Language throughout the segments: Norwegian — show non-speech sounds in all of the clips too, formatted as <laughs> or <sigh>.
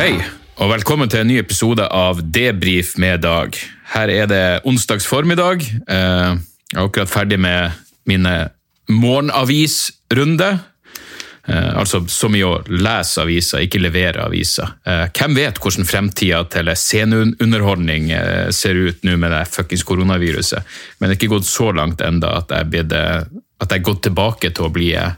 Hei, og velkommen til en ny episode av Debrif med Dag. Her er det onsdags formiddag. Eh, Jeg er akkurat ferdig med mine morgenavisrunde. Eh, Altså så mye å lese aviser, ikke levere aviser. Eh, Hvem vet hvordan fremtida til sceneunderholdning eh, ser ut nå med det fuckings koronaviruset? Men det er ikke gått så langt enda at jeg eh, er gått tilbake til å bli eh,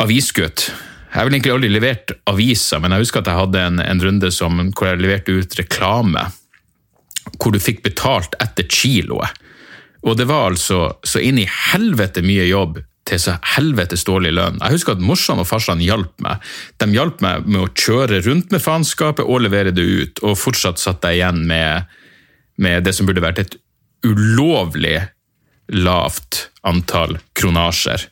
avisgutt. Jeg har vel egentlig aldri levert aviser, men jeg husker at jeg hadde en, en runde som, hvor jeg leverte ut reklame, hvor du fikk betalt etter kiloet. Og det var altså så inn i helvete mye jobb til så helvetes dårlig lønn. Jeg husker at morsan og farsan hjalp meg. De hjalp meg med å kjøre rundt med faenskapet og levere det ut, og fortsatt satt jeg igjen med, med det som burde vært et ulovlig lavt antall kronasjer.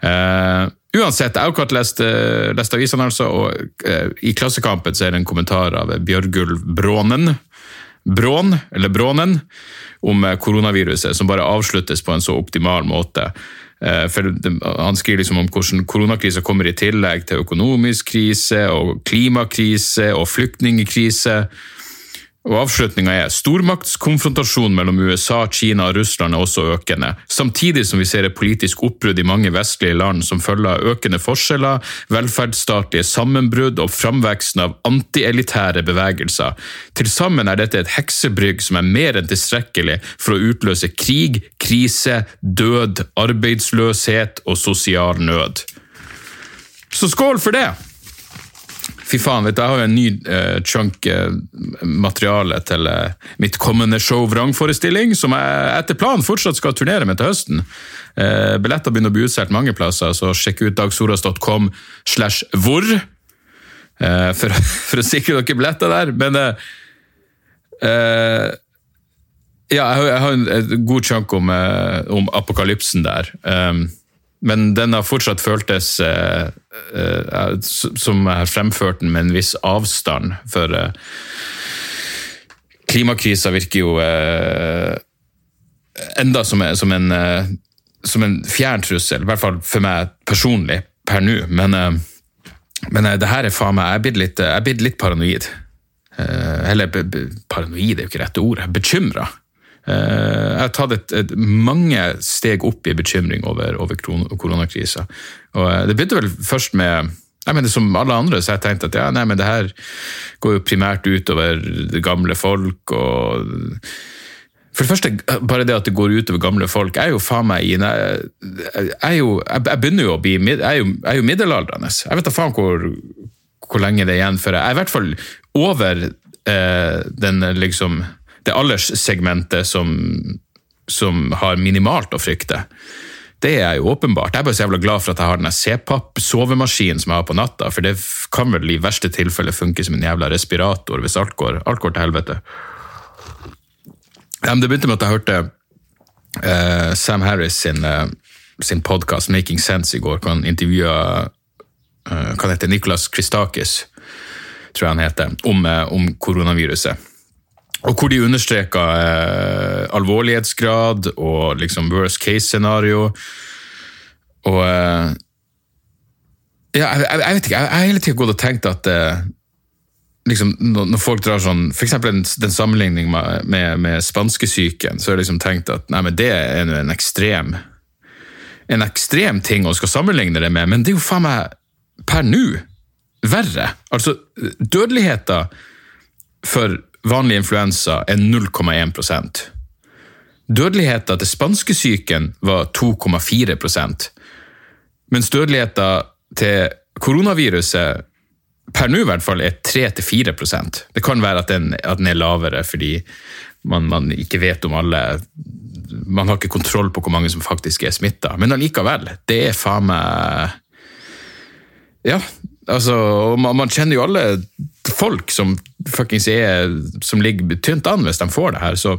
Eh, uansett, jeg har akkurat lest, eh, lest avisene, altså, og eh, i Klassekampen så er det en kommentar av Bjørgulv Brånen, Brån, eller Brånen, om koronaviruset, som bare avsluttes på en så optimal måte. For Han skriver liksom om hvordan koronakrisa kommer i tillegg til økonomisk krise, og klimakrise og flyktningkrise. Og Avslutninga er stormaktskonfrontasjon mellom USA, Kina og Russland er også økende, samtidig som vi ser et politisk oppbrudd i mange vestlige land som følge av økende forskjeller, velferdsstatlige sammenbrudd og framveksten av antielitære bevegelser. Til sammen er dette et heksebrygg som er mer enn tilstrekkelig for å utløse krig, krise, død, arbeidsløshet og sosial nød. Så skål for det! Fy faen, vet du, jeg har jo en ny uh, chunk uh, materiale til uh, mitt kommende show Vrangforestilling, som jeg etter planen fortsatt skal turnere med til høsten. Uh, billetter begynner å bli utsolgt mange plasser, så sjekk ut dagsoras.com slash hvor for, <laughs> for å sikre dere billetter der. Men ja, jeg har, jeg har en, god chunk om, om apokalypsen der. Um, men den har fortsatt føltes eh, eh, som jeg har fremført den med en viss avstand, for eh, klimakrisa virker jo eh, enda som, som, en, eh, som en fjern trussel, i hvert fall for meg personlig per nå. Men, eh, men eh, det her er faen meg Jeg er blitt litt, jeg er blitt litt paranoid. Eller paranoid er jo ikke rette ordet. Bekymra. Eh, jeg har tatt et, et, mange steg opp i bekymring over, over koronakrisa. Eh, det begynte vel først med jeg mener, Som alle andre så har jeg tenkt at ja, nei, men det her går jo primært utover gamle folk. og for det første, bare det at det går utover gamle folk, er jo faen meg Jeg, jeg, jo, jeg begynner jo å bli Jeg er jo, jeg er jo middelaldrende. Jeg vet da faen hvor, hvor lenge det er igjen før jeg Jeg er i hvert fall over eh, den liksom det alderssegmentet som, som har minimalt å frykte. Det er jo åpenbart. Jeg er bare så jævla glad for at jeg har den CPAP-sovemaskinen som jeg har på natta, for det kan vel i verste tilfelle funke som en jævla respirator hvis alt går, alt går til helvete. Det begynte med at jeg hørte uh, Sam Harris sin, uh, sin podkast Making Sense i går, hvor han intervjua uh, hva heter Nicolas Christakis, tror jeg han heter, om, eh, om koronaviruset. Og hvor de understreka eh, alvorlighetsgrad og liksom worst case-scenario. Og eh, Ja, jeg, jeg, vet ikke, jeg har hele tida gått og tenkt at eh, liksom, når, når folk drar sånn eksempel den, den sammenligningen med, med, med spanskesyken, så har jeg liksom tenkt at nei, men det er nå en ekstrem en ekstrem ting å skal sammenligne det med, men det er jo faen meg per nå verre. Altså, dødeligheta for vanlig influensa er 0,1% Dødeligheten til spanskesyken var 2,4% mens dødeligheten til koronaviruset per nå i hvert fall er 3-4% Det kan være at den, at den, er lavere fordi man, man, ikke vet om alle Man har ikke kontroll på hvor mange som faktisk er smitta. Men allikevel, det er faen meg Ja, altså man, man, kjenner jo alle folk som fuckings er Som ligger tynt an hvis de får det her. så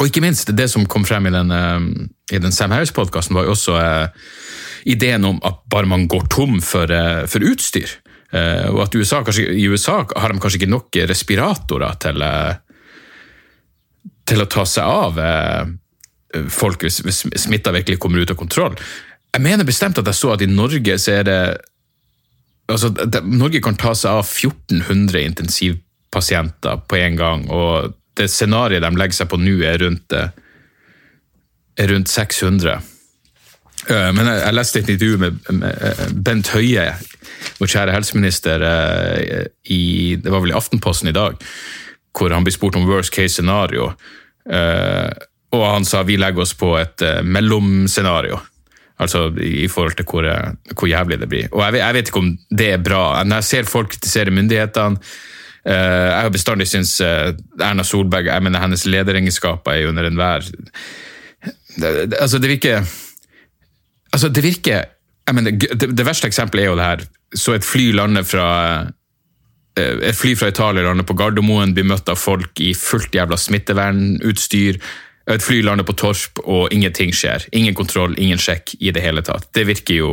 og ikke minst, det som kom frem i den, eh, i den Sam Harris-podkasten, var jo også eh, ideen om at bare man går tom for, eh, for utstyr. Eh, og at USA, kanskje, i USA har de kanskje ikke nok respiratorer til, eh, til å ta seg av folk hvis, hvis smitta virkelig kommer ut av kontroll. Jeg mener bestemt at jeg så at i Norge så er det altså, det, Norge kan ta seg av 1400 intensivpasienter på en gang. og det scenarioet de legger seg på nå, er rundt, er rundt 600. Eh, men jeg, leste et intervju med, med Bent Høie, vår kjære helseminister, eh, i, det var vel i Aftenposten i dag, hvor han blir spurt om worst case scenario. Eh, og han sa vi legger oss på et mellomscenario. Altså i forhold til hvor, hvor jævlig det blir. Og jeg jeg vet, ikke om det er bra. Når jeg ser folk kritisere myndighetene Jeg har bestandig syntes Erna Solberg jeg mener hennes lederegenskaper er under enhver Altså, det virker Altså, det virker mener, det, det, verste eksempelet er jo det her. Så et fly lander fra eh, et fly fra Italia lander på Gardermoen, blir møtt av folk i fullt jævla smittevernutstyr. Et fly lander på Torp, og ingenting skjer. Ingen kontroll, ingen sjekk i det hele tatt. Det virker jo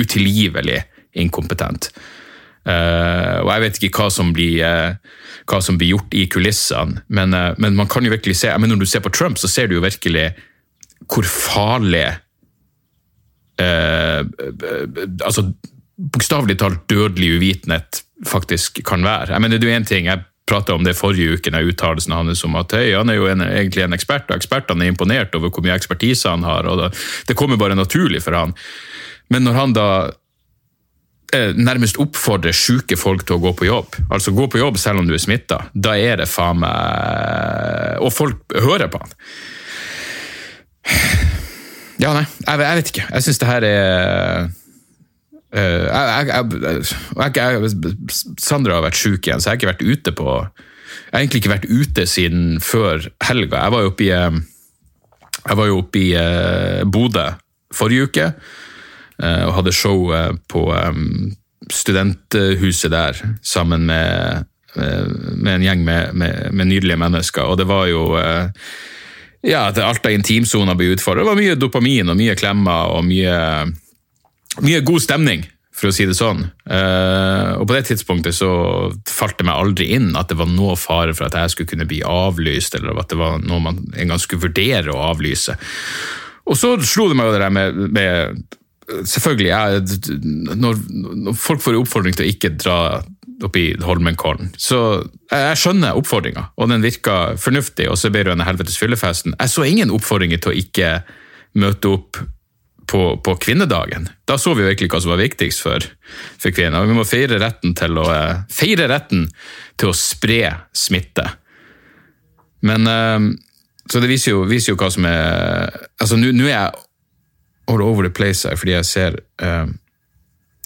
utilgivelig inkompetent. Uh, og jeg vet ikke hva som blir, uh, hva som blir gjort i kulissene, men, uh, men, man kan jo virkelig se men Når du ser på Trump, så ser du jo virkelig hvor farlig altså, bokstavelig talt dødelig uvitenhet faktisk kan være. Jeg mener, det er jo én ting, jeg prata om det forrige uke, den uttalelsen hans om at hey, han er jo en, egentlig en ekspert, og ekspertene er imponert over hvor mye ekspertise han har. og Det, det kommer bare naturlig for han. Men når han da eh, nærmest oppfordrer syke folk til å gå på jobb, altså gå på jobb selv om du er smitta, da er det faen meg Og folk hører på han. Ja, nei, jeg, jeg vet ikke. Jeg syns det her er uh, jeg, jeg, Sandra har vært sjuk igjen, så jeg har ikke vært ute på Jeg har egentlig ikke vært ute siden før helga. Jeg var jo oppe i, eh, jeg var jo oppe i uh, Bodø forrige uke og hadde show på studenthuset der sammen med, med en gjeng med, med, med, nydelige mennesker. Og det var jo ja, alt av intimsoner blir utfordret. Det var mye dopamin og mye klemmer og mye, mye god stemning, for å si det sånn. Uh, og på det tidspunktet så falt det meg aldri inn at det var noe fare for at jeg skulle kunne bli avlyst, eller at det var noe man en gang skulle vurdere å avlyse. Og så slo det meg jo det der med, med Selvfølgelig, jeg, når, når folk får oppfordring til å ikke dra opp i Holmenkollen. Så jeg skjønner oppfordringa, og den virka fornuftig. Og så ble det denne helvetes fyllefesten. Jeg så ingen oppfordringer til å ikke møte opp på, på, kvinnedagen. Da så vi virkelig hva som var viktigst for, for kvinner. Vi må feire retten å, eh, feire retten til å spre smitte. Men eh, Så det viser jo, viser jo hva som er Altså, nå er jeg all over the place her, fordi jeg ser uh,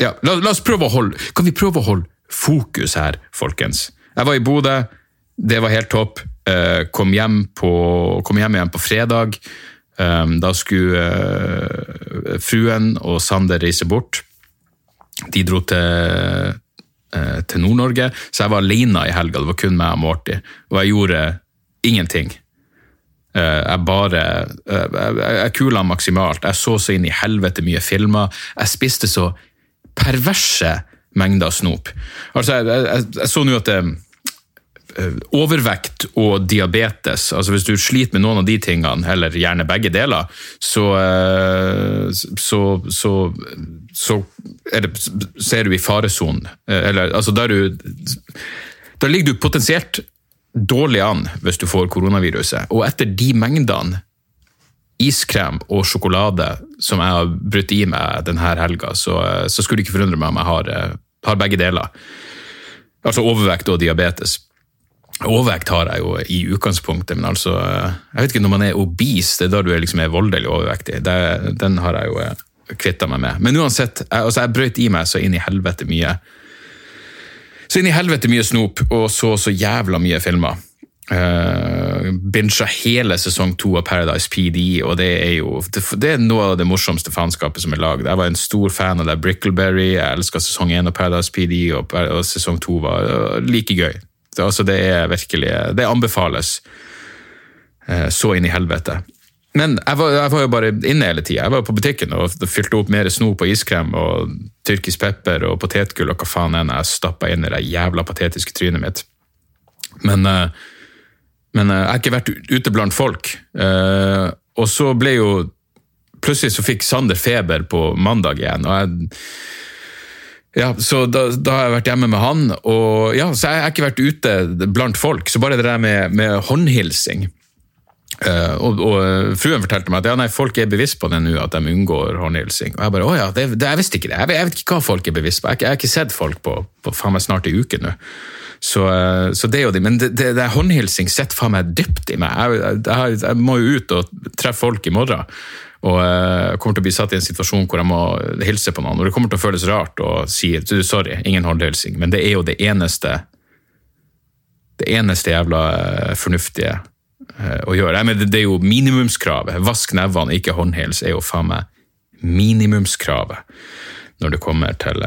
ja, la, la, oss prøve å holde Kan vi prøve å holde fokus her, folkens. Jeg var i Bodø, det var helt topp. Eh, kom hjem, på, kom hjem igjen på fredag. Eh, da skulle eh, fruen og Sander reise bort. De dro til, til Nord-Norge, så jeg var alene i helga. Det var kun meg og Morty. Og jeg gjorde ingenting. Jeg bare Jeg, kula maksimalt. Jeg så så inn i helvete mye filmer. Jeg spiste så perverse mengder snop. Altså, jeg, jeg, jeg så nå at det, eh, overvekt og diabetes, altså hvis du sliter med noen av de tingene, eller gjerne begge deler, så, så, så, så, så, det, så er du i faresonen. Eller altså, da, da ligger du potensielt dårlig an hvis du får koronaviruset. Og etter de mengdene iskrem og sjokolade som jeg har brutt i meg denne helga, så, så skulle det ikke forundre meg om jeg har har begge deler. Altså overvekt og diabetes. Overvekt har jeg jo i utgangspunktet, men altså Jeg vet ikke når man er obese, det er da du er, liksom, er voldelig overvektig. Det, den har jeg jo eh, kvitta meg med. Men uansett, jeg, altså, jeg brøt i meg så inn i helvete mye. Så inn i helvete mye snop, og så så jævla mye filmer. Uh, Bincha hele sesong to av Paradise PD, og det er jo det, er noe av det morsomste faenskapet som er lagd. Jeg var en stor fan av det Brickleberry, jeg elska sesong én av Paradise PD, og, og sesong to var uh, like gøy. Altså, det er virkelig Det anbefales uh, så inn i helvete. Men jeg var, jeg var, jo bare inne hele tida. Jeg var på butikken og fylte opp mer snop og iskrem og tyrkisk pepper og potetgull og hva faen enn jeg stappa inn i det jævla patetiske trynet mitt. Men uh, men eh, jeg har ikke vært ute blant folk. Eh, og så ble jo Plutselig så fikk Sander feber på mandag igjen. og jeg ja, så da, da, har jeg vært hjemme med han, og ja, så jeg har ikke vært ute blant folk. Så bare det der med, med håndhilsing uh, og, og, Fruen fortalte meg at ja, nei, folk er bevisst på det nå, at de unngår håndhilsing. Og jeg bare, å ja, det, det, jeg visste ikke det. Jeg, jeg, vet ikke hva folk er bevisst på. Jeg, jeg har ikke sett folk på, på faen meg snart en uke nå. Så, eh, så, det er jo det. Men det, det, det håndhilsing sitter faen meg dypt i meg. Jeg, jeg, må jo ut og treffe folk i morgen. Og eh, jeg kommer til å bli satt i en situasjon hvor jeg må hilse på noen. Og det kommer til å føles rart å si sorry, ingen håndhilsing, men det er jo det eneste det eneste jævla eh, fornuftige å gjøre. Men det er jo minimumskravet. Vask nevene, ikke håndhils, er jo faen meg minimumskravet når det kommer til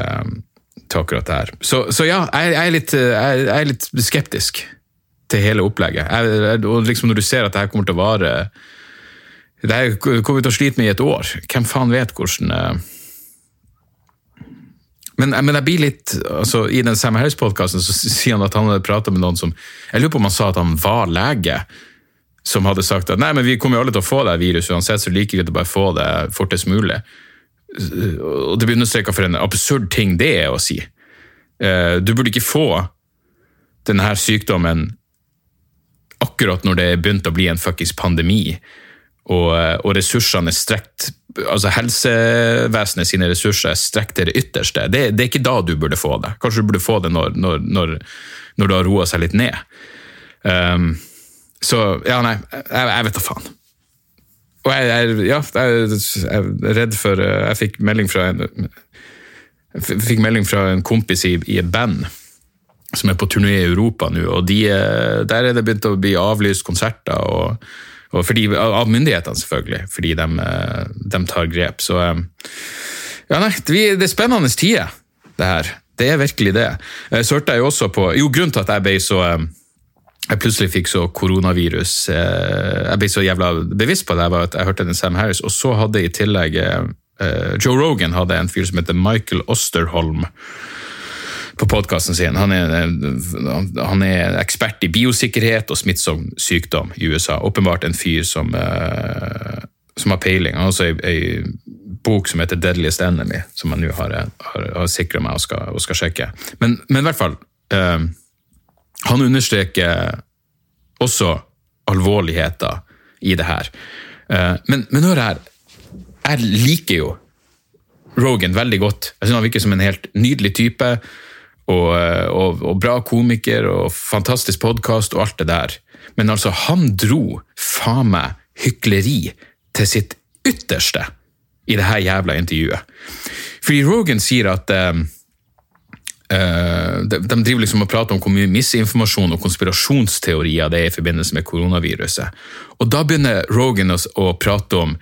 til akkurat det her. Så, så ja, jeg, jeg, er litt, jeg, jeg, er litt, skeptisk til hele opplegget. og liksom Når du ser at det her kommer til å vare Det her kommer vi til å slite med i et år. Hvem faen vet hvordan eh, men, men, jeg blir litt, altså I den Sam Harris-podkasten sier han at han hadde prata med noen som Jeg lurer på om han sa at han var lege, som hadde sagt at nei, men vi kommer jo alle til å få det viruset uansett, så liker vi å bare få det fortest mulig. Og det blir understreka for en absurd ting det er å si. Eh, du burde ikke få denne sykdommen akkurat når det er begynt å bli en fuckings pandemi, og, eh, og ressursene er strekt altså Helsevesenet sine ressurser er strekt til det ytterste. Det, det, er ikke da du burde få det. Kanskje du burde få det når, når, når, når det har roa seg litt ned. Um, så ja, nei, jeg, jeg vet da faen. Og jeg, jeg, ja, jeg, er redd for eh, Jeg fikk melding fra en, fikk melding fra en kompis i, i et band som er på turné i Europa nå, og de, eh, der er det begynt å bli avlyst konserter. og, og fordi, Av myndighetene, selvfølgelig, fordi de, eh, de tar grep. Så ja, nei, det er spennende tider, det her. Det er virkelig det. Så hørte jeg jo også på Jo, grunnen til at jeg ble så jeg plutselig fikk så koronavirus. Eh, jeg ble så jævla bevisst på det, var at jeg hørte den Sam Harris. Og så hadde i tillegg Joe Rogan hadde en fyr som heter Michael Osterholm på podkasten sin. Han er, han er, ekspert i biosikkerhet og smittsom sykdom i USA. Åpenbart en fyr som, uh, som har peiling. Han har også ei, bok som heter 'Deadliest Enemy', som jeg nå har, har, har sikra meg og skal, og skal, sjekke. Men, men i hvert fall uh, han understreker også alvorligheter i det her. Uh, men, men hør her. Jeg liker jo Rogan veldig godt. Jeg synes Han virker som en helt nydelig type. Og, og, og bra komiker og fantastisk podkast og alt det der. Men altså, han dro faen meg hykleri til sitt ytterste i det her jævla intervjuet. Fordi Rogan sier at um, de, driver liksom og prater om hvor mye misinformasjon og konspirasjonsteorier det er i forbindelse med koronaviruset. Og Da begynner Rogan å prate om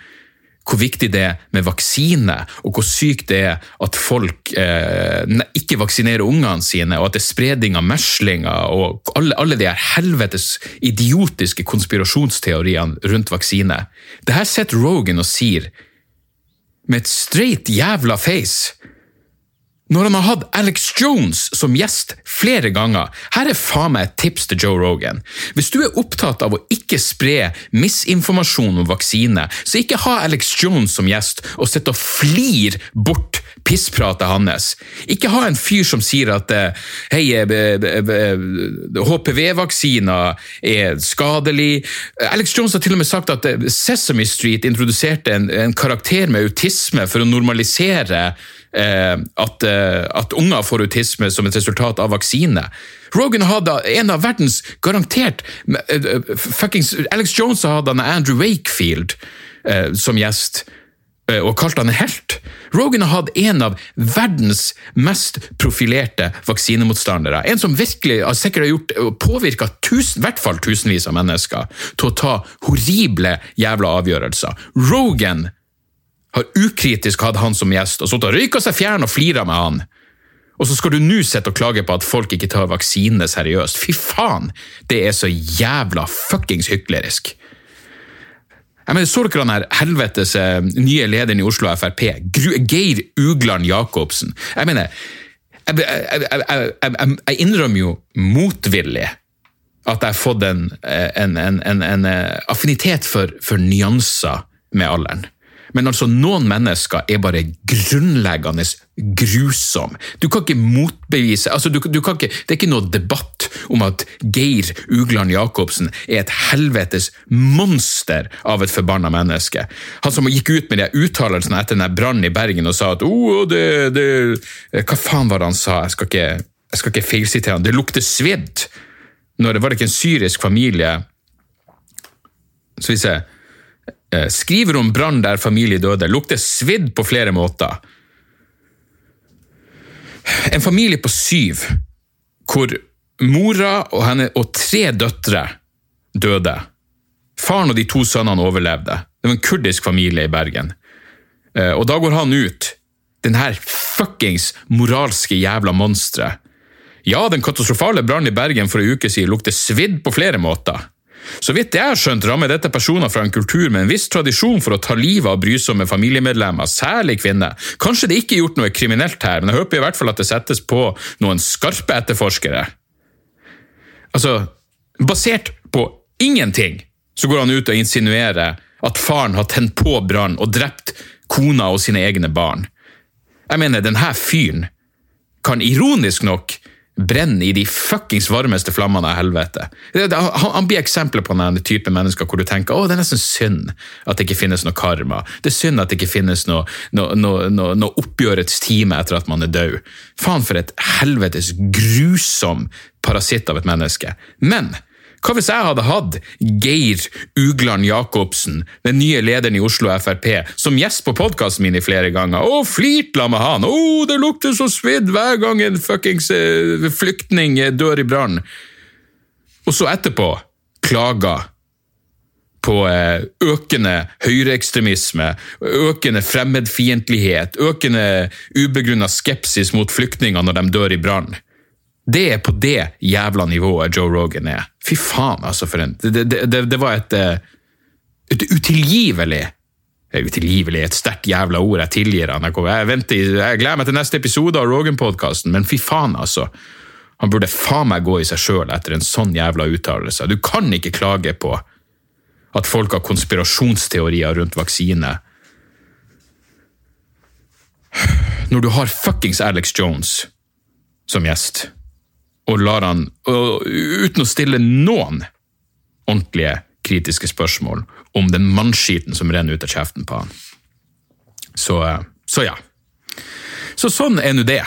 hvor viktig det er med vaksine, og hvor sykt det er at folk eh, ikke vaksinerer ungene sine, og at det er spredning av meslinger og alle, alle de her helvetes idiotiske konspirasjonsteoriene rundt vaksine. Det her sitter Rogan og sier med et straight jævla face når han har hatt Alex Jones som gjest flere ganger. Her er faen meg et tips til Joe Rogan. Hvis du er opptatt av å ikke spre misinformasjon om vaksine, så ikke ha Alex Jones som gjest og sitt og flir bort pisspratet hans. Ikke ha en fyr som sier at eh, hei, HPV-vaksiner er skadelig. Alex Jones har til og med sagt at eh, Sesame Street introduserte en, en karakter med autisme for å normalisere eh, at, eh, at unger får autisme som et resultat av vaksine. Rogan hadde en av verdens garantert uh, fuckings Alex Jones hadde han Andrew Wakefield som gjest og kalte han en helt. Rogan har hatt en av verdens mest profilerte vaksinemotstandere. En som virkelig har sikkert har påvirka i hvert fall tusenvis av mennesker til å ta horrible jævla avgjørelser. Rogan har ukritisk hatt han som gjest og sittet og røyka seg fjern og flira med han. Og så skal du nå sitte og klage på at folk ikke tar vaksinene seriøst. Fy faen! Det er så jævla fuckings hyklerisk. Jeg mener, Så dere han her helvetes eh, nye lederen i Oslo Frp, Geir Ugland Jacobsen? Jeg mener, jeg, jeg, jeg, jeg innrømmer jo motvillig at jeg har fått en, en, en, en eh, affinitet for, for nyanser med alderen. Men altså, noen mennesker er bare grunnleggende grusom. Du kan ikke motbevise altså, du, du kan ikke, Det er ikke noe debatt om at Geir Ugland Jacobsen er et helvetes monster av et forbanna menneske. Han som gikk ut med de uttalelsene etter den brannen i Bergen og sa at oh, det, det, Hva faen var det han sa? Jeg skal ikke, jeg skal ikke feilsitere han. Det lukter svidd. Når det var ikke en syrisk familie Så vi ser Eh, skriver om brann der familie døde. Lukter svidd på flere måter. En familie på syv, hvor mora og, henne, og tre døtre døde. Faren og de to sønnene overlevde. Det var en kurdisk familie i Bergen. Eh, og da går han ut, den her fuckings moralske jævla monsteret. Ja, den katastrofale brannen i Bergen for en uke siden lukter svidd på flere måter. Så vidt jeg har skjønt, rammer dette personer fra en kultur med en viss tradisjon for å ta livet av brysomme familiemedlemmer, særlig kvinner. Kanskje det ikke er gjort noe kriminelt her, men jeg håper i hvert fall at det settes på noen skarpe etterforskere. Altså, basert på ingenting, så går han ut og insinuerer at faren har tent på brann og drept kona og sine egne barn. Jeg mener, denne fyren kan ironisk nok brenner i de fuckings varmeste flammene av helvete. Han, han blir eksempler på den type mennesker hvor du tenker å, det er nesten synd at det ikke finnes noe karma. Det er synd at det ikke finnes noe, noe, noe, noe, oppgjørets time etter at man er død. Faen for et helvetes grusom parasitt av et menneske. Men hva hvis jeg hadde hatt Geir Ugland Jacobsen, den nye lederen i Oslo Frp, som gjest på podkasten min i flere ganger? og flirt la med han! Å, det lukter så svidd hver gang en fuckings uh, flyktning dør i brann! Og så etterpå klager på eh, økende høyreekstremisme, økende fremmedfiendtlighet, økende ubegrunna skepsis mot flyktninger når de dør i brann. Det er på det jævla nivået Joe Rogan er. Fy faen, altså, for en Det, det, det, det var et, eh, et utilgivelig Utilgivelig er et sterkt jævla ord, jeg tilgir han. Jeg, venter, jeg gleder meg til neste episode av Rogan-podkasten, men fy faen, altså. Han burde faen meg gå i seg sjøl etter en sånn jævla uttalelse. Du kan ikke klage på at folk har konspirasjonsteorier rundt vaksine. Når du har fuckings Alex Jones som gjest og lar han, og, uten å stille noen ordentlige kritiske spørsmål om den mannskiten som renner ut av kjeften på han. Så, eh, så ja. Så sånn er nå det.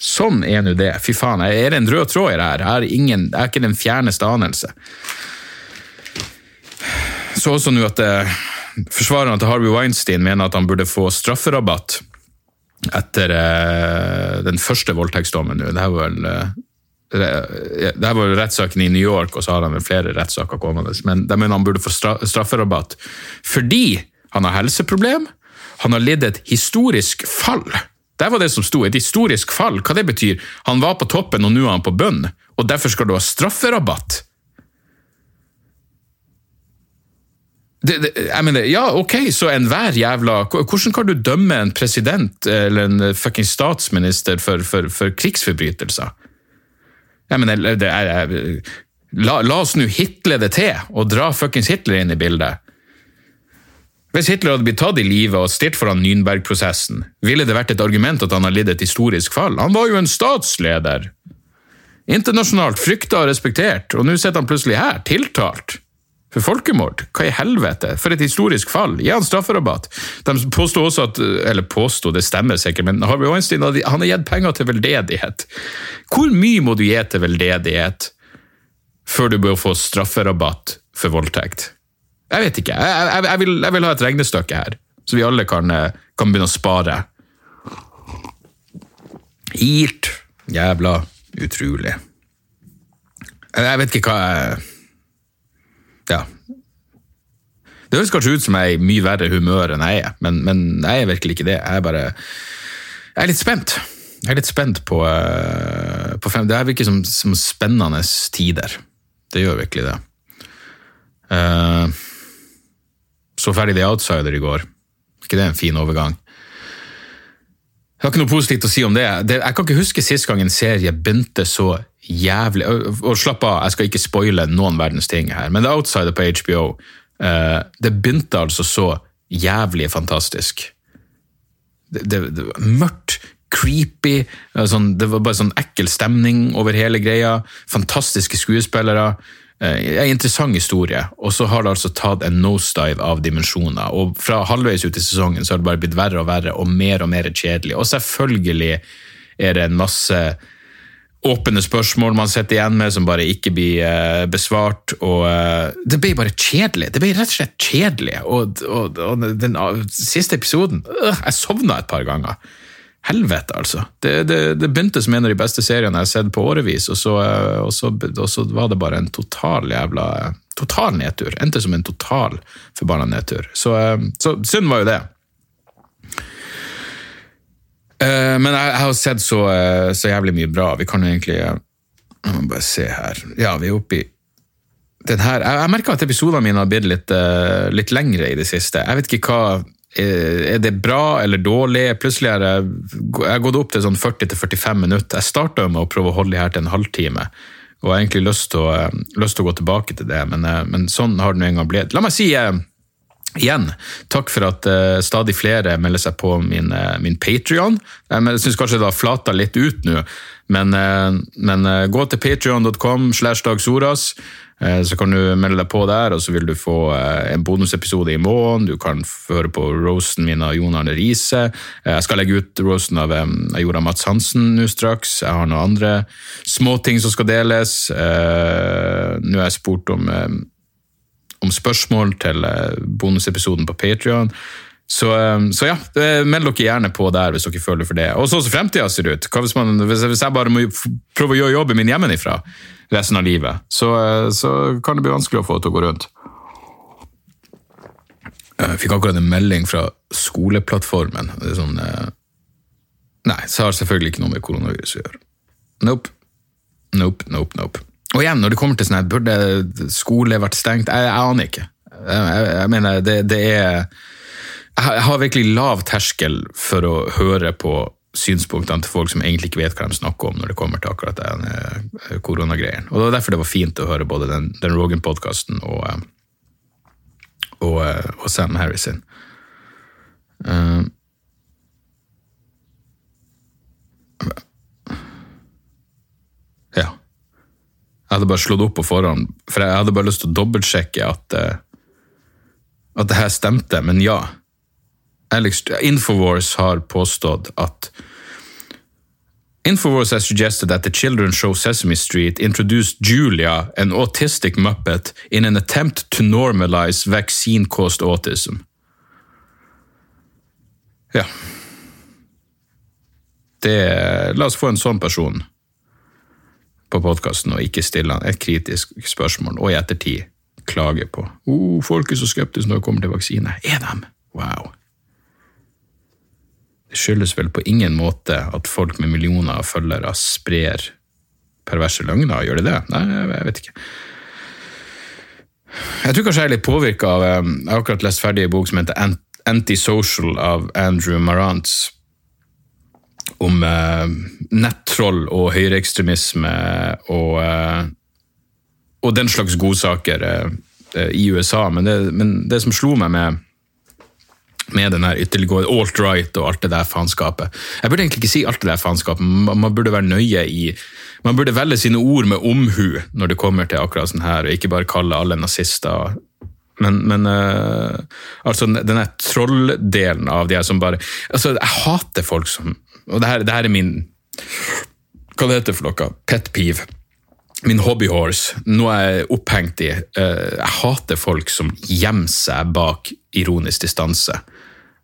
Sånn er nå det. Fy faen, er det en rød tråd i det her? Jeg har, ingen, jeg ikke den fjerneste anelse. Så også nå at eh, forsvarerne til Harvey Weinstein mener at han burde få strafferabatt etter eh, den første voldtektsdommen nå. Det er vel eh, det her var rettssaken i New York, og så har han flere rettssaker kommende. Men de mener han burde få strafferabatt fordi han har helseproblem. Han har lidd et historisk fall. Det var det som sto. Et historisk fall. Hva det betyr? Han var på toppen, og nå er han på bønn. Og derfor skal du ha strafferabatt. Det, det, jeg mener, ja, ok, så enhver jævla Hvordan kan du dømme en president eller en fucking statsminister for, for, for krigsforbrytelser? Ja, men det er, la, la, oss nå hitle det til, og dra fuckings Hitler inn i bildet. Hvis Hitler hadde blitt tatt i live og stilt foran Nürnberg-prosessen, ville det vært et argument at han har lidd et historisk fall. Han var jo en statsleder! Internasjonalt frykta og respektert, og nå sitter han plutselig her, tiltalt. For folkemord? Hva i helvete? For et historisk fall! Gi han strafferabatt! De påsto også at Eller påsto, det stemmer sikkert, men Harvey Weinstein han har gitt penger til veldedighet. Hvor mye må du gi til veldedighet før du bør få strafferabatt for voldtekt? Jeg vet ikke. Jeg, jeg, jeg, vil, jeg vil, ha et regnestykke her, så vi alle kan, eh, kan begynne å spare. Hirt. Jævla utrolig. Jeg vet ikke hva jeg Ja. Det høres kanskje ut som jeg er i mye verre humør enn jeg er, men, men jeg er virkelig ikke det. Jeg er bare Jeg er litt spent. Jeg er litt spent på, eh, på fem, Det virker som, som spennende tider. Det gjør virkelig det. Uh, så ferdig The Outsider i går. ikke det en fin overgang? Jeg har ikke noe positivt å si om det. jeg kan ikke huske sist gang en serie begynte så jævlig Og, slapp av, jeg skal ikke spoile noen verdens ting her, men The Outsider på HBO uh, Det begynte altså så jævlig fantastisk. Det, det, det var mørkt, creepy, sånn, det var bare sånn ekkel stemning over hele greia. Fantastiske skuespillere. Eh, en interessant historie, og så har det altså tatt en nosedive av dimensjoner. og Fra halvveis ut i sesongen så har det bare blitt verre og verre og mer og mer kjedelig. Og selvfølgelig er det en masse åpne spørsmål man sitter igjen med som bare ikke blir eh, besvart. og eh, Det ble bare kjedelig. Det ble rett og slett kjedelig. Og, og, og den siste episoden øh, Jeg sovna et par ganger. Helvete, altså. Det, det, det, begynte som en av de beste seriene jeg har sett på årevis, og så, og, så, og så, var det bare en total jævla total nedtur. Endte som en total forbanna nedtur. Så, så synd var jo det. Eh, men jeg, jeg har sett så, så, jævlig mye bra. Vi kan jo egentlig Jeg må bare se her. Ja, vi er oppe i den her. Jeg, jeg merker at episodene mine har blitt litt, litt lengre i det siste. Jeg vet ikke hva Eh, er det bra eller dårlig? Plutselig har jeg, jeg har gått opp til sånn 40-45 minutter. Jeg starta med å prøve å holde det her til en halvtime, og har egentlig lyst til å, eh, lyst til å gå tilbake til det, men, eh, men sånn har det nå engang blitt. La meg si Igjen, takk for at stadig flere melder seg på min, uh, min Patrion. Jeg syns kanskje det har flata litt ut nå, men, men gå til patrion.com slash dagsoras. Eh, så kan du melde deg på der, og så vil du få eh, en bonusepisode i måneden. Du kan høre på roasten min av Jon Arne Riise. Eh, jeg skal legge ut roasten av jeg gjorde Mats Hansen nå straks. Jeg har noen andre småting som skal deles. Nå har jeg spurt om, om spørsmål til bonusepisoden på Patrion. Så, så, ja, meld dere gjerne på der hvis dere føler for det. Og så som fremtida ser ut. Hvis, man, hvis, jeg bare må prøve å gjøre jobben min hjemmefra, resten av livet, så, så, kan det bli vanskelig å få det til å gå rundt. Jeg fikk akkurat en melding fra skoleplattformen. Det er sånn, eh, nei, så har selvfølgelig ikke noe med koronavirus å gjøre. Nope. Nope, nope, nope. Og igjen, når det kommer til sånn her, burde skole vært stengt? Jeg, jeg aner ikke. Jeg, jeg, jeg mener, det, det er Jeg har virkelig lav terskel for å høre på synspunktene til folk som egentlig ikke vet hva de snakker om når det kommer til akkurat den eh, koronagreien. Og Det var derfor det var fint å høre både den, den Rogan-podkasten og, eh, og, eh, og, Sam Harrison. Uh, ja. Jeg hadde bare slått opp på forhånd, for jeg hadde bare lyst til å dobbeltsjekke at, at det her stemte, men ja. Alex, Infowars har påstått at Infowars has suggested that the children's show Sesame Street introduced Julia, an autistic muppet, in an attempt to normalize vaccine-caused autism. Ja. Det, la oss få en sånn person på podkasten og ikke stille han et kritisk spørsmål, og i ettertid klage på oh, folk er så skeptiske når det kommer til vaksine. Er de? Wow. Det skyldes vel på ingen måte at folk med millioner av følgere sprer perverse løgner. Gjør de det? Nei, jeg vet ikke. Jeg tror kanskje jeg er litt påvirka av eh, Jeg har akkurat lest ferdig en bok som heter Antisocial av Andrew Marantz. Om eh, nettroll og høyreekstremisme og, eh, og den slags godsaker eh, i USA. Men det, men det som slo meg med med den her ytterliggående alt-right og alt det der faenskapet. Jeg burde egentlig ikke si alt det der faenskapet, man burde være nøye i Man burde velge sine ord med omhu når det kommer til akkurat sånn her, og ikke bare kalle alle nazister men, men uh, altså denne trolldelen av de her som bare altså Jeg hater folk som Og det her, det her er min Hva det heter for noe? Pet peeve. Min hobbyhorse. Noe jeg er opphengt i. Eh, jeg hater folk som gjemmer seg bak ironisk distanse.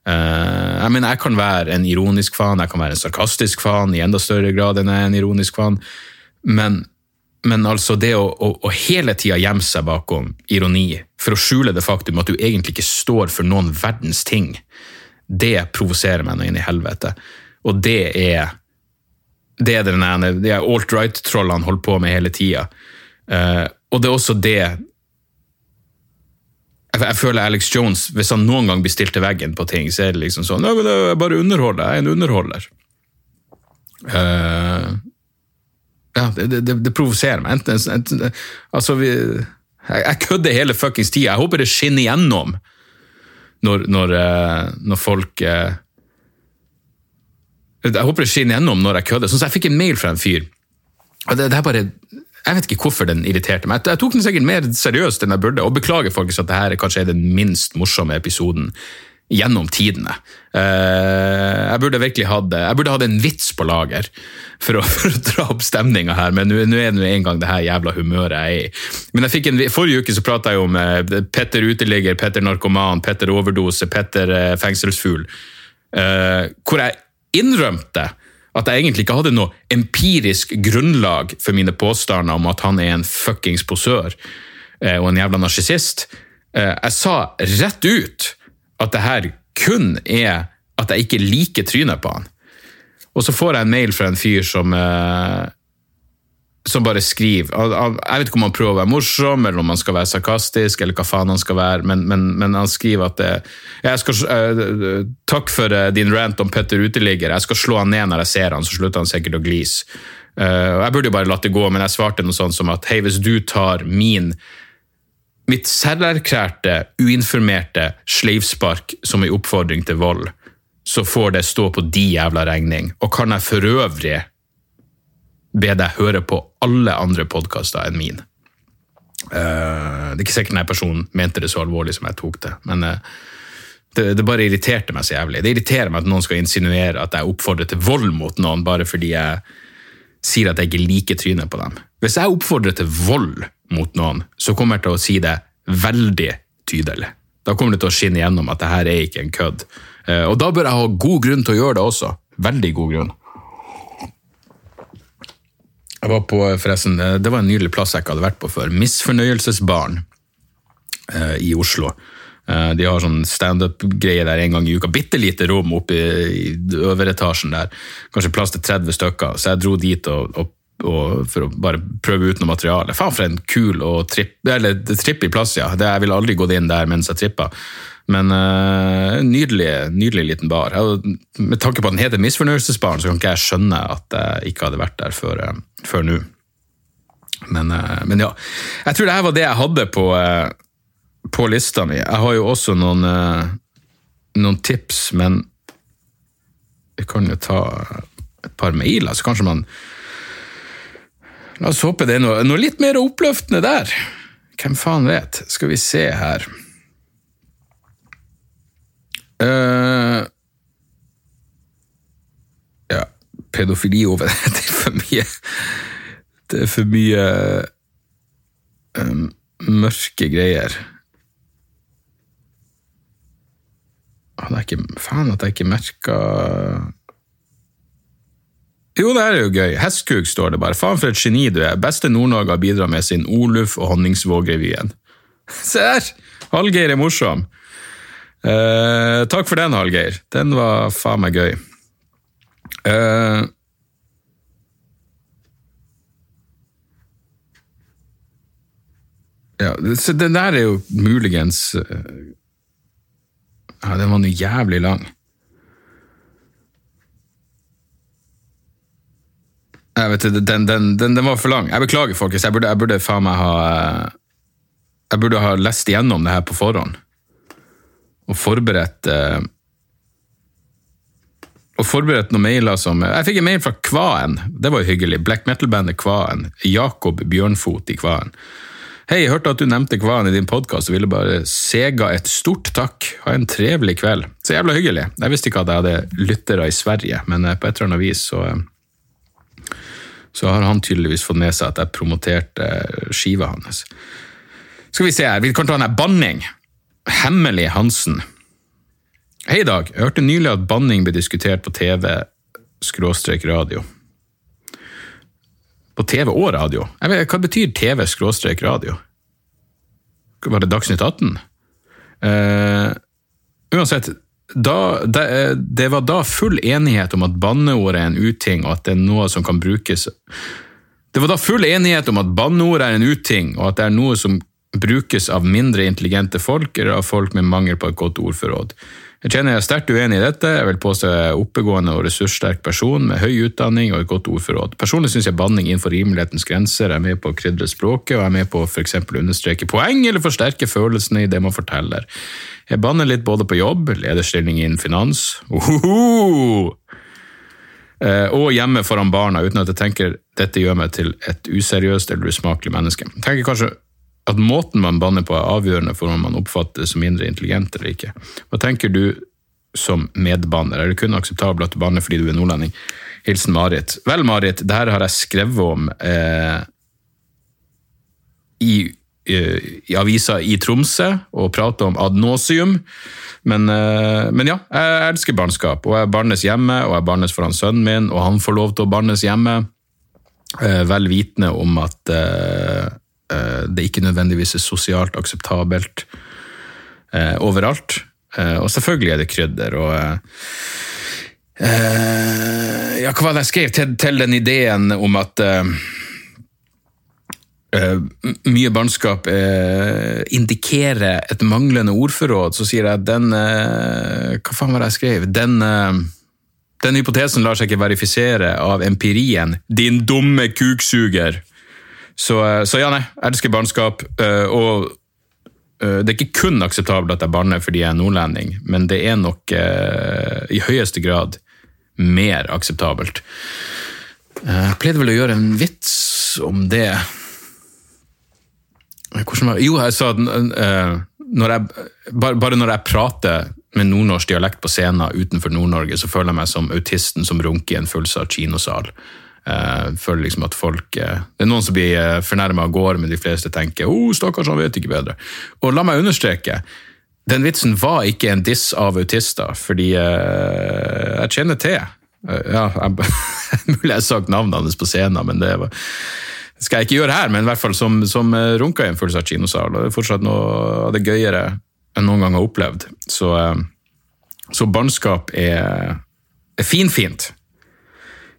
Eh, jeg jeg kan være en ironisk fan, jeg kan være en sarkastisk fan i enda større grad enn jeg er en ironisk fan, men, men altså det å, å, å hele tida gjemme seg bakom ironi for å skjule det faktum at du egentlig ikke står for noen verdens ting, det provoserer meg nå inn i helvete. Og det er det er den ene, de alt-right-trollene holder på med hele tida. Uh, og det er også det jeg, jeg føler Alex Jones, hvis han noen gang blir stilt til veggen på ting, så er det liksom sånn men er bare underholder, jeg er en underholder. Uh, ja, det, det, det provoserer meg. Enten, enten, altså, vi, jeg, jeg kødder hele fuckings tida. Jeg håper det skinner igjennom når, når, eh, når folk uh, Jeg håper det skinner igjennom når jeg kødder. Sånn som jeg fikk en mail fra en fyr. og det, det er bare jeg vet ikke hvorfor den irriterte meg. Jeg tok den sikkert mer seriøst enn jeg burde, og beklager folkens at dette kanskje er den minst morsomme episoden gjennom tidene. Eh, jeg burde virkelig hatt, burde hatt en vits på lager for å, <laughs> for å dra opp stemninga her, men nå er det en gang det her jævla humøret jeg er i. Men jeg fikk en, Forrige uke så prata jeg om eh, Petter uteligger, Petter narkoman, Petter overdose, Petter eh, fengselsfugl, hvor jeg innrømte at jeg egentlig ikke hadde noe empirisk grunnlag for mine påstander om at han er en fuckings posør eh, og en jævla narsissist. Eh, jeg sa rett ut at det her kun er at jeg ikke liker trynet på han. Og så får jeg en mail fra en fyr som eh, som bare skriver Jeg vet ikke om han prøver å være morsom, eller om han skal være sarkastisk, eller hva faen han skal være, men, men, men han skriver at det, skal, uh, Takk for uh, din rant om Petter uteligger. Jeg skal slå han ned når jeg ser han, så slutter han sikkert å glise. Uh, jeg burde jo bare latt det gå, men jeg svarte noe sånt som at hei, hvis du tar min mitt selverklærte, uinformerte sleivspark som en oppfordring til vold, så får det stå på de jævla regning. Og kan jeg for øvrig be deg høre på alle andre podkaster enn min. Uh, det er ikke sikkert denne personen mente det så alvorlig som jeg tok det, men uh, det, det, bare irriterte meg så jævlig. Det irriterer meg at noen skal insinuere at jeg oppfordrer til vold mot noen bare fordi jeg sier at jeg ikke liker trynet på dem. Hvis jeg oppfordrer til vold mot noen, så kommer jeg til å si det veldig tydelig. Da kommer det til å skinne igjennom at det her er ikke en kødd. Uh, og da bør jeg ha god grunn til å gjøre det også. Veldig god grunn. Jeg var på, forresten, eh, Det var en nydelig plass jeg ikke hadde vært på før. Misfornøyelsesbarn eh, i Oslo. Eh, de har sånn standup-greie der en gang i uka. Bitte lite rom oppe i, i øveretasjen der. Kanskje plass til 30 stykker. Så jeg dro dit og, og, og for å bare prøve ut noe materiale. Faen for en kul og tripp, eller trippig plass, ja. Det, jeg ville aldri gått inn der mens jeg trippa. Men uh, nydelig, nydelig liten bar. med tanke på at den heter Misfornøyelsesbaren, så kan ikke jeg skjønne at jeg ikke hadde vært der før, uh, før nå. Men, uh, men, ja. Jeg tror det her var det jeg hadde på, på lista mi. Jeg har jo også noen, noen tips, men jeg kan jo ta et par mailer, så kanskje man La oss håpe det er noe, noe litt mer oppløftende der. Hvem faen vet? Skal vi se her. Uh, ja, pedofili over <laughs> Det er for mye Det er for mye um, mørke greier. Hadde jeg ikke Faen at jeg ikke merka jo, det er jo gøy. Hestkuk står det bare. Faen for et geni du er. Beste Nord-Norge har bidratt med sin Oluf og Honningsvågrevyen. <laughs> Se her! Hallgeir er morsom. Uh, takk for den, Hallgeir. Den var faen meg gøy. Uh, ja, så den der er jo muligens uh, Ja, den var nå jævlig lang. Jeg vet, den, den, den, den, var for lang. Jeg beklager, folkens. Jeg burde, jeg burde faen meg ha Jeg burde ha lest igjennom det her på forhånd og forberedt, eh, og forberedt noen mailer som Jeg fikk en mail fra Kvaen, det var jo hyggelig. Black metal-bandet Kvaen. Jakob Bjørnfot i Kvaen. Hei, jeg hørte at du nevnte Kvaen i din podkast og ville bare sega et stort takk. Ha en trevelig kveld. Så jævla hyggelig. Jeg visste ikke at jeg hadde lyttere i Sverige, men på et eller annet vis så så har han tydeligvis fått med seg at jeg promoterte skiva hans. Skal vi se her, vi kan ta her banning. Hemmelig Hansen. Hei, Dag. Jeg hørte nylig at banning ble diskutert på TV skråstrek radio. På TV og radio? Vet, hva betyr TV skråstrek radio? Var det Dagsnytt 18? Uh, eh, uansett, da, det, det, var da full enighet om at banneord er en uting, og at det er noe som kan brukes Det var da full enighet om at banneord er en uting, og at det er noe som brukes av mindre intelligente folk, eller av folk med mangel på et godt ordforråd. Jeg kjenner jeg er sterkt uenig i dette. Jeg vil påstå jeg er oppegående og ressurssterk person med høy utdanning og et godt ordforråd. Personlig syns jeg banning innenfor rimelighetens grenser er med på å krydre språket, og er med på å f.eks. understreke poeng eller forsterke følelsene i det man forteller. Jeg banner litt både på jobb, lederstilling innen finans Ohoho! Eh, og hjemme foran barna, uten at jeg tenker dette gjør meg til et useriøst eller usmakelig menneske. Jeg tenker kanskje at måten man banner på er avgjørende for om man oppfattes som mindre intelligent eller ikke. Hva tenker du som medbanner? Er det kun akseptabelt at du banner fordi du er nordlending? Hilsen Marit. Vel, Marit, det her har jeg skrevet om eh, i, eh, i avisa i Tromsø og prata om ad nauseum. Men, eh, men, ja, jeg elsker barnskap, og jeg barnes hjemme, og jeg barnes foran sønnen min, og han får lov til å barnes hjemme. Eh, vel vitende om at eh, det ikke nødvendigvis er sosialt akseptabelt eh, overalt. Eh, og selvfølgelig er det krydder. og ja, hva var det jeg skrev til, til den ideen om at Uh, mye barnskap uh, indikerer et manglende ordforråd, så sier jeg at den uh, Hva faen var det jeg skrev? Den, den hypotesen lar seg ikke verifisere av empirien. Din dumme kuksuger! Så, eh, så ja, nei. Elsker barnskap. Eh, og eh, det er ikke kun akseptabelt at jeg banner fordi jeg er nordlending, men det er nok i høyeste grad mer akseptabelt. Jeg pleide vel å gjøre en vits om det Hvordan var Jo, jeg sa at når jeg, bare når jeg prater med nordnorsk dialekt på scenen utenfor Nord-Norge, så føler jeg meg som autisten som runker i en fullsatt kinosal. Uh, føler liksom at folk uh, Det er noen som blir uh, fornærma og går, men de fleste tenker 'Å, oh, stakkars, han vet ikke bedre'. Og la meg understreke, den vitsen var ikke en diss av autister, fordi uh, jeg kjenner til Ja, <laughs> mulig jeg har sagt navnet hans på scenen, men det var, skal jeg ikke gjøre her, men i hvert fall som, som runka i en fullsatt kinosal. Det er fortsatt noe av det gøyere enn noen gang har opplevd. Så, så barnskap er, er finfint.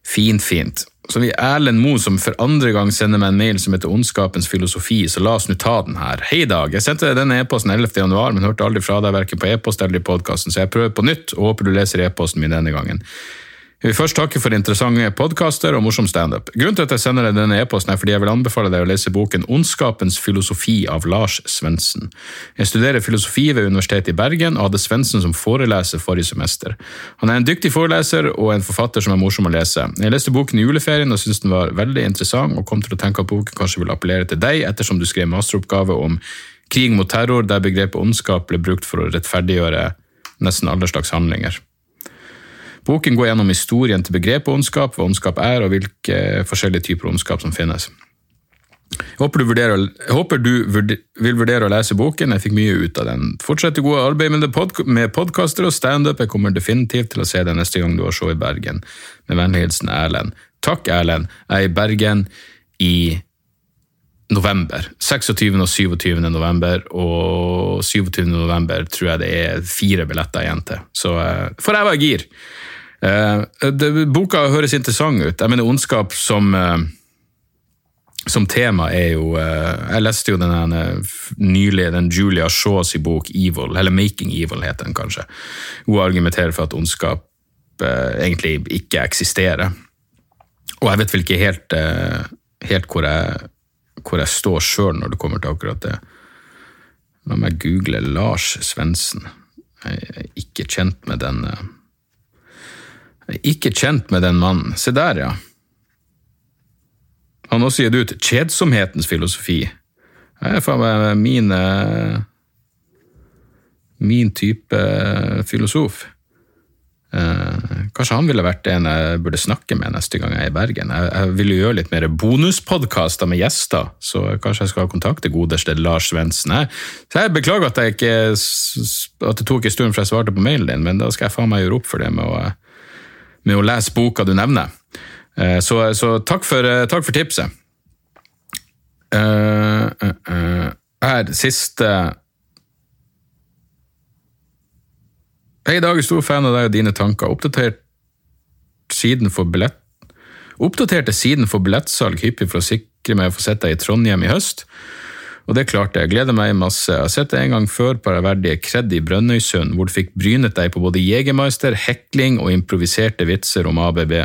Fint, fint. Så vi Erlend Moe som for andre gang sender meg en mail som heter Ondskapens filosofi, så la oss nå ta den her. Hei, Dag. Jeg sendte denne e-posten 11. januar, men hørte aldri fra deg verken på e-post eller i podkasten, så jeg prøver på nytt og håper du leser e-posten min denne gangen. Jeg vil først takke for interessante podkaster og morsom standup. Grunnen til at jeg sender deg denne e-posten er fordi jeg vil anbefale deg å lese boken Ondskapens filosofi av Lars Svendsen. Jeg studerer filosofi ved Universitetet i Bergen og hadde Svendsen som foreleser forrige semester. Han er en dyktig foreleser og en forfatter som er morsom å lese. Jeg leste boken i juleferien og syntes den var veldig interessant, og kom til å tenke at boken kanskje vil appellere til deg, ettersom du skrev masteroppgave om krig mot terror, der begrepet ondskap ble brukt for å rettferdiggjøre nesten alle slags handlinger. Boken går gjennom historien til begrepet ondskap, hva ondskap er, og hvilke forskjellige typer ondskap som finnes. Jeg håper, du, vurderer, jeg håper du vil vurdere å lese boken, jeg fikk mye ut av den. Fortsett det gode arbeidet med, pod med podkaster og standup, jeg kommer definitivt til å se deg neste gang du har show i Bergen. Med vennlig hilsen Erlend. Takk, Erlend. Jeg er i Bergen i november. 26. og 27. november, og 27. november tror jeg det er fire billetter igjen til. Så for får jeg være gir. Uh, det, boka høres interessant ut. Jeg mener, ondskap som, uh, som tema er jo uh, Jeg leste jo den nylig den Julia Shaws i bok Evil, eller Making Evil heter den kanskje. Hun argumenterer for at ondskap egentlig ikke eksisterer. Og jeg vet vel ikke helt, helt hvor, jeg, hvor jeg står sjøl når det kommer til akkurat det. La meg google Lars Svendsen. Jeg er ikke kjent med den Ikke kjent med den mannen. Se der, ja. Han har også gitt ut Kjedsomhetens filosofi. Det er faen meg min eh, Min type filosof. Eh, kanskje han ville vært en jeg burde snakke med neste gang jeg er i Bergen. Jeg, jeg jo gjøre litt mer bonuspodkaster med gjester, så kanskje jeg skal kontakte godeste Lars Svendsen. Jeg beklager at, jeg ikke, at det tok en stund før jeg svarte på mailen din, men da skal jeg faen meg gjøre opp for det med å, med å lese boka du nevner. Eh, så, så takk, for, eh, takk, for, tipset. Uh. Her, siste Hei, Dag er stor fan av deg og dine tanker. Oppdatert siden for billett... Oppdaterte siden for billettsalg hyppig for å sikre meg å få sett deg i Trondheim i høst. Og det klarte jeg. Gleder meg masse. Jeg har sett det en gang før på ærverdige Kred i Brønnøysund, hvor du fikk brynet deg på både Jegermeister, hekling og improviserte vitser om ABB.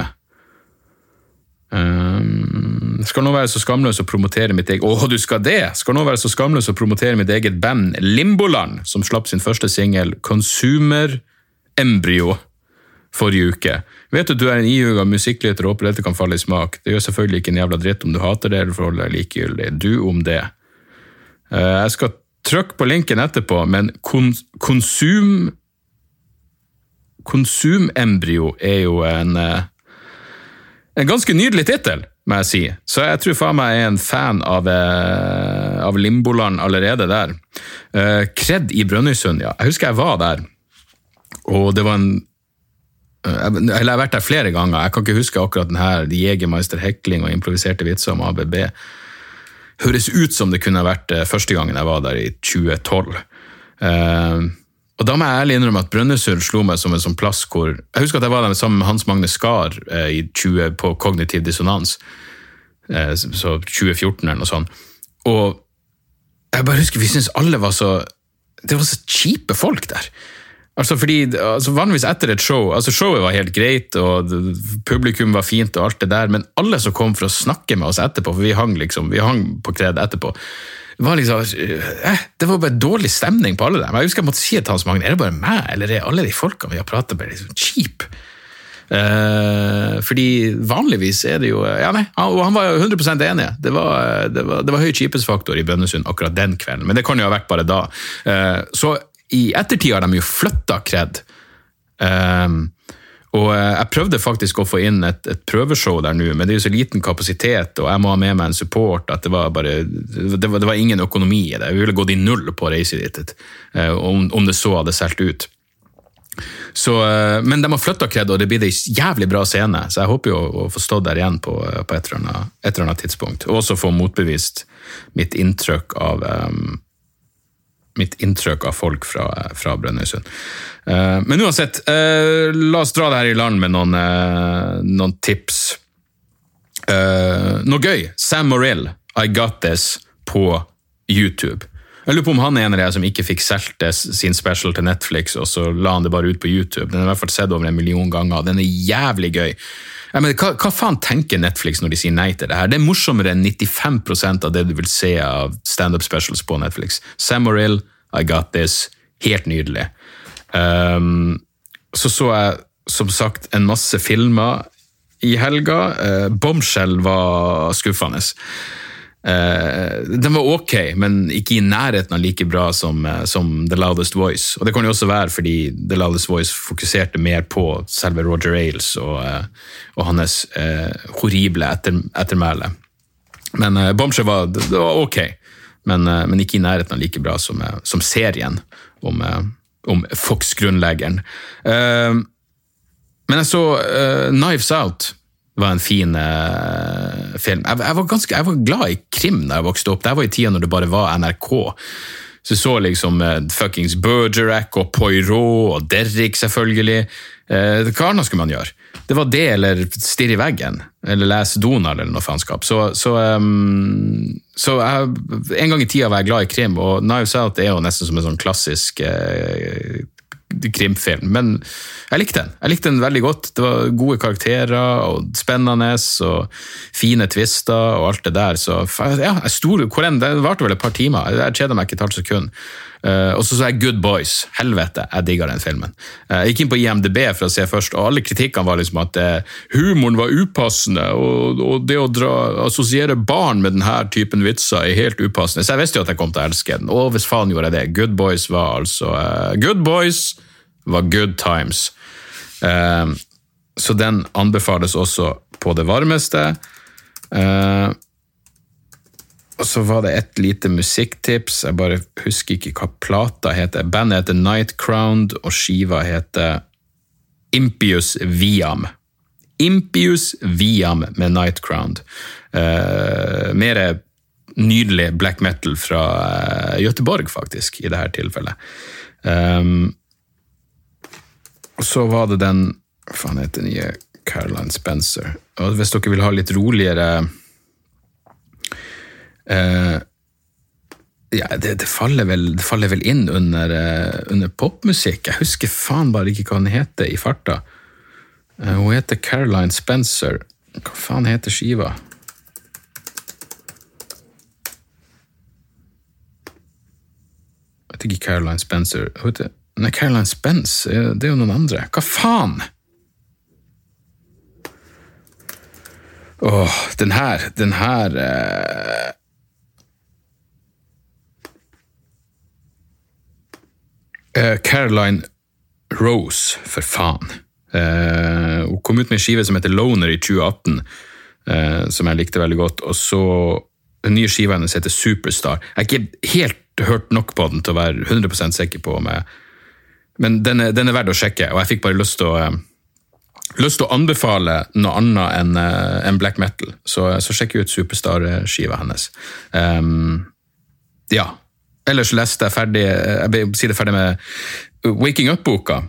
Um, skal nå være så skamløs å promotere mitt eget Å, du skal det! Skal nå være så skamløs å promotere mitt eget band Limboland, som slapp sin første singel Consumer embryo forrige uke. Vet du at du er en ihuga musikklytter og håper dette kan falle i smak. Det gjør selvfølgelig ikke en jævla dritt om du hater det eller forholder deg likegyldig. Du om det. Eh, jeg skal trykke på linken etterpå, men kon konsum Konsumembryo er jo en, eh, en ganske nydelig tittel, må jeg si. Så jeg tror faen meg er en fan av, eh, av Limboland allerede der. Kred i Brønnøysund, ja. Jeg husker jeg var der. Og det var en eller Jeg har vært der flere ganger. Jeg kan ikke huske akkurat den her Jegermeister hekling og improviserte vitser om ABB. Høres ut som det kunne vært eh, første gangen jeg var der, i 2012. Uh, eh, og Da må jeg ærlig innrømme at Brønnøysund slo meg som en sånn plass hvor Jeg husker at jeg var der sammen med Hans Magne Skar eh, i 20, på Kognitiv dissonans, eh, så 2014 eller noe sånt. Og jeg bare husker vi syntes alle var så Det var så kjipe folk der. Altså fordi, altså Vanligvis etter et show altså Showet var helt greit, og publikum var fint, og alt det der, men alle som kom for å snakke med oss etterpå, for vi hang liksom, vi hang på Kred etterpå var liksom, eh, Det var bare dårlig stemning på alle dem. Jeg husker jeg måtte si til Hans Magne er det bare meg, eller er alle de folka vi har pratet med, liksom kjip Eh, fordi vanligvis er det jo ja nei, Og han var jo 100% enig. Det var, det var, det var høy kjipesfaktor i Bønnesund akkurat den kvelden, men det kan jo ha vært bare da. Eh, så i ettertid har de jo flytta Kred. Um, og eh, jeg prøvde faktisk å få inn et, et prøveshow der nå, men det er jo så liten kapasitet, og jeg må ha med meg en support at det var bare Det var, det var ingen økonomi i det. Jeg ville gått i null på reiset ditt uh, om, om, det så hadde solgt ut. Så, uh, men de har flytta Kred, og det blir ei jævlig bra scene, så jeg håper jo å få stått der igjen på, på et, eller annet, et, eller annet, tidspunkt. Og også få motbevist mitt inntrykk av um, mitt inntrykk av folk fra, fra Brønnøysund. Uh, men uansett, uh, la oss dra det her i land med noen, uh, noen tips. noe gøy. Sam Morrill, I Got This, på YouTube. Jeg lurer på om han er en av de som ikke fikk solgt sin special til Netflix, og så la han det bare ut på YouTube. Den er i hvert fall sett over en million ganger. Den er jævlig gøy. Mener, hva, hva, faen tenker Netflix når de sier nei til det her? Det er morsommere enn 95% av det du vil se av standup specials på Netflix. Sam I Got This. Helt nydelig. Um, så så jeg som sagt en masse filmer i helga. Uh, Bombshell var skuffende. Uh, den var ok, men ikke i nærheten av like bra som, uh, som, The Loudest Voice. Og Det kan jo også være fordi The Loudest Voice fokuserte mer på selve Roger Ailes og, uh, og hans horrible etter, ettermæle. Men Bombshell var, var ok, men, men, ikke i nærheten av like bra som, som serien om, om Fox-grunnleggeren. men jeg så Knives Out var en fin uh, film. Jeg, jeg, var ganske, jeg, var glad i krim da jeg vokste opp. Det var i tida når det bare var NRK. Så jeg så liksom uh, fuckings Bergerac og Poirot og Derrick, selvfølgelig. Uh, hva annet skulle man gjøre? Det var det eller stirre i veggen. Eller lese Donald eller noe faenskap. Så, så, um, så jeg, en gang i tida var jeg glad i krim, og Knives Out er jo nesten som en sånn klassisk uh, krimfilm, men jeg likte den. Jeg likte den veldig godt. Det var gode karakterer og spennende og fine twister og alt det der. Så ja, jeg stor, hvor det varte vel et par timer. Jeg kjeda meg ikke et halvt sekund. Uh, og så så jeg Good Boys. Helvete, jeg digga den filmen. Uh, jeg gikk inn på IMDb for å se først, og alle kritikkene var liksom at uh, humoren var upassende, og, og det å dra, assosiere barn med denne typen vitser er helt upassende. Så jeg visste jo at jeg kom til å elske den, og hvis faen gjorde jeg det. Good Boys var altså Good Boys var good times. så den anbefales også på det varmeste. Uh, og så var det et lite musikktips. Jeg bare husker ikke hva plata heter. Bandet heter Nightcrowned, og skiva heter Impius Viam. Impius Viam med Nightcrowned. Uh, mer nydelig black metal fra uh, Göteborg, faktisk, i dette tilfellet. Um, og så var det den Hva faen heter den nye Caroline Spencer? Og hvis dere vil ha litt roligere Uh, ja, det, det, faller vel, det, faller vel, inn under, uh, under, popmusikk. Jeg husker faen bare ikke hva den heter i farta. Uh, hun heter Caroline Spencer. Hva faen heter skiva? Jeg vet ikke Caroline Spencer Nei, Caroline Spence, det er jo noen andre. Hva faen? Åh, den her, den her Uh, Caroline Rose, for faen. Uh, hun kom ut med en skive som heter Loner i 2018, uh, eh, som jeg likte veldig godt. Og så Den nye skiva hennes heter Superstar. Jeg har ikke helt hørt nok på den til å være 100% sikker på om jeg Men den er, den er verdt å sjekke, og jeg fikk bare lyst til å lyst til å anbefale noe annet enn en black metal, så, så sjekk ut Superstar-skiva hennes. Um, ja, ellers leste jeg ferdig Jeg si det ferdig med Waking Up-boka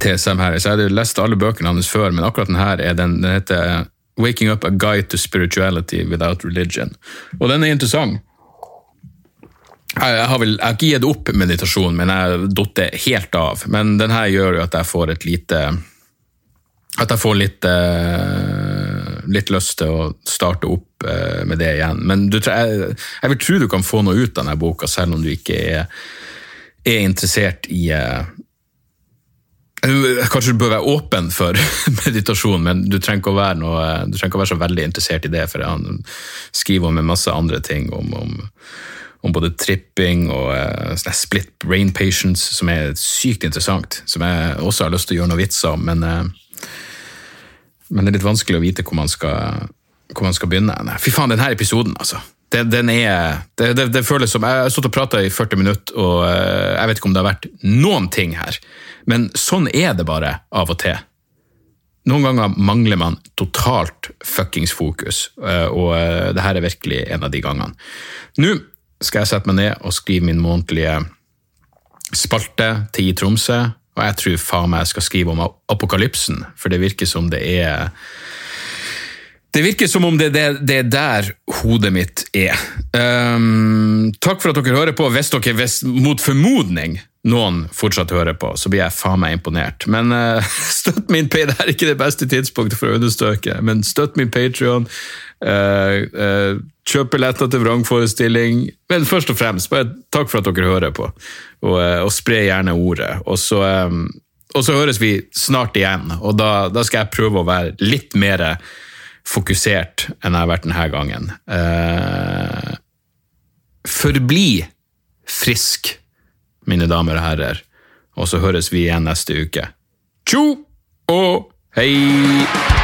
til Sam Harris. Jeg hadde lest alle bøkene hans før, men akkurat denne er den, den heter Waking Up A Guide to Spirituality Without Religion. Og den er interessant. Jeg har, vel, jeg har ikke gitt opp meditasjon, men jeg har datt helt av. Men denne gjør jo at jeg får et lite At jeg får litt uh, litt lyst til å starte opp med det igjen. Men du, jeg, jeg, vil tro du kan få noe ut av denne boka, selv om du ikke er, er interessert i uh, Kanskje du bør være åpen for <laughs> meditasjon, men du trenger, ikke å være noe, ikke å være så veldig interessert i det, for han skriver om en masse andre ting. om, om om både tripping og uh, split brain patients, som er sykt interessant. Som jeg også har lyst til å gjøre noe vits om, men uh, men det er litt vanskelig å vite hvor man skal, hvor man skal begynne. Fy faen, denne episoden, altså. Det, den er, det, det, det, føles som Jeg har stått og prata i 40 minutter, og eh, jeg vet ikke om det har vært noen ting her. Men sånn er det bare av og til. Noen ganger mangler man totalt fuckings fokus, eh, og eh, det her er virkelig en av de gangene. Nå skal jeg sette meg ned og skrive min månedlige spalte til i Tromsø. Og jeg tror faen meg jeg skal skrive om apokalypsen, for det virker som det er det virker som om det, det, det er der hodet mitt er. Um, takk for at dere hører på. Hvis dere hvis, mot formodning noen fortsatt hører på, så blir jeg faen meg imponert. Men uh, <laughs> støtt min pay, det er ikke det beste tidspunktet for å understøke, men støtt min Patrion. Uh, uh, kjøp billetter til vrangforestilling. Men først og fremst, bare takk for at dere hører på, og, og spre gjerne ordet. Og så, um, og så, høres vi snart igjen, og da, da, skal jeg prøve å være litt mer fokusert enn jeg har vært denne gangen. Eh, forbli frisk, mine damer og herrer, og så høres vi igjen neste uke. Tjo og hei!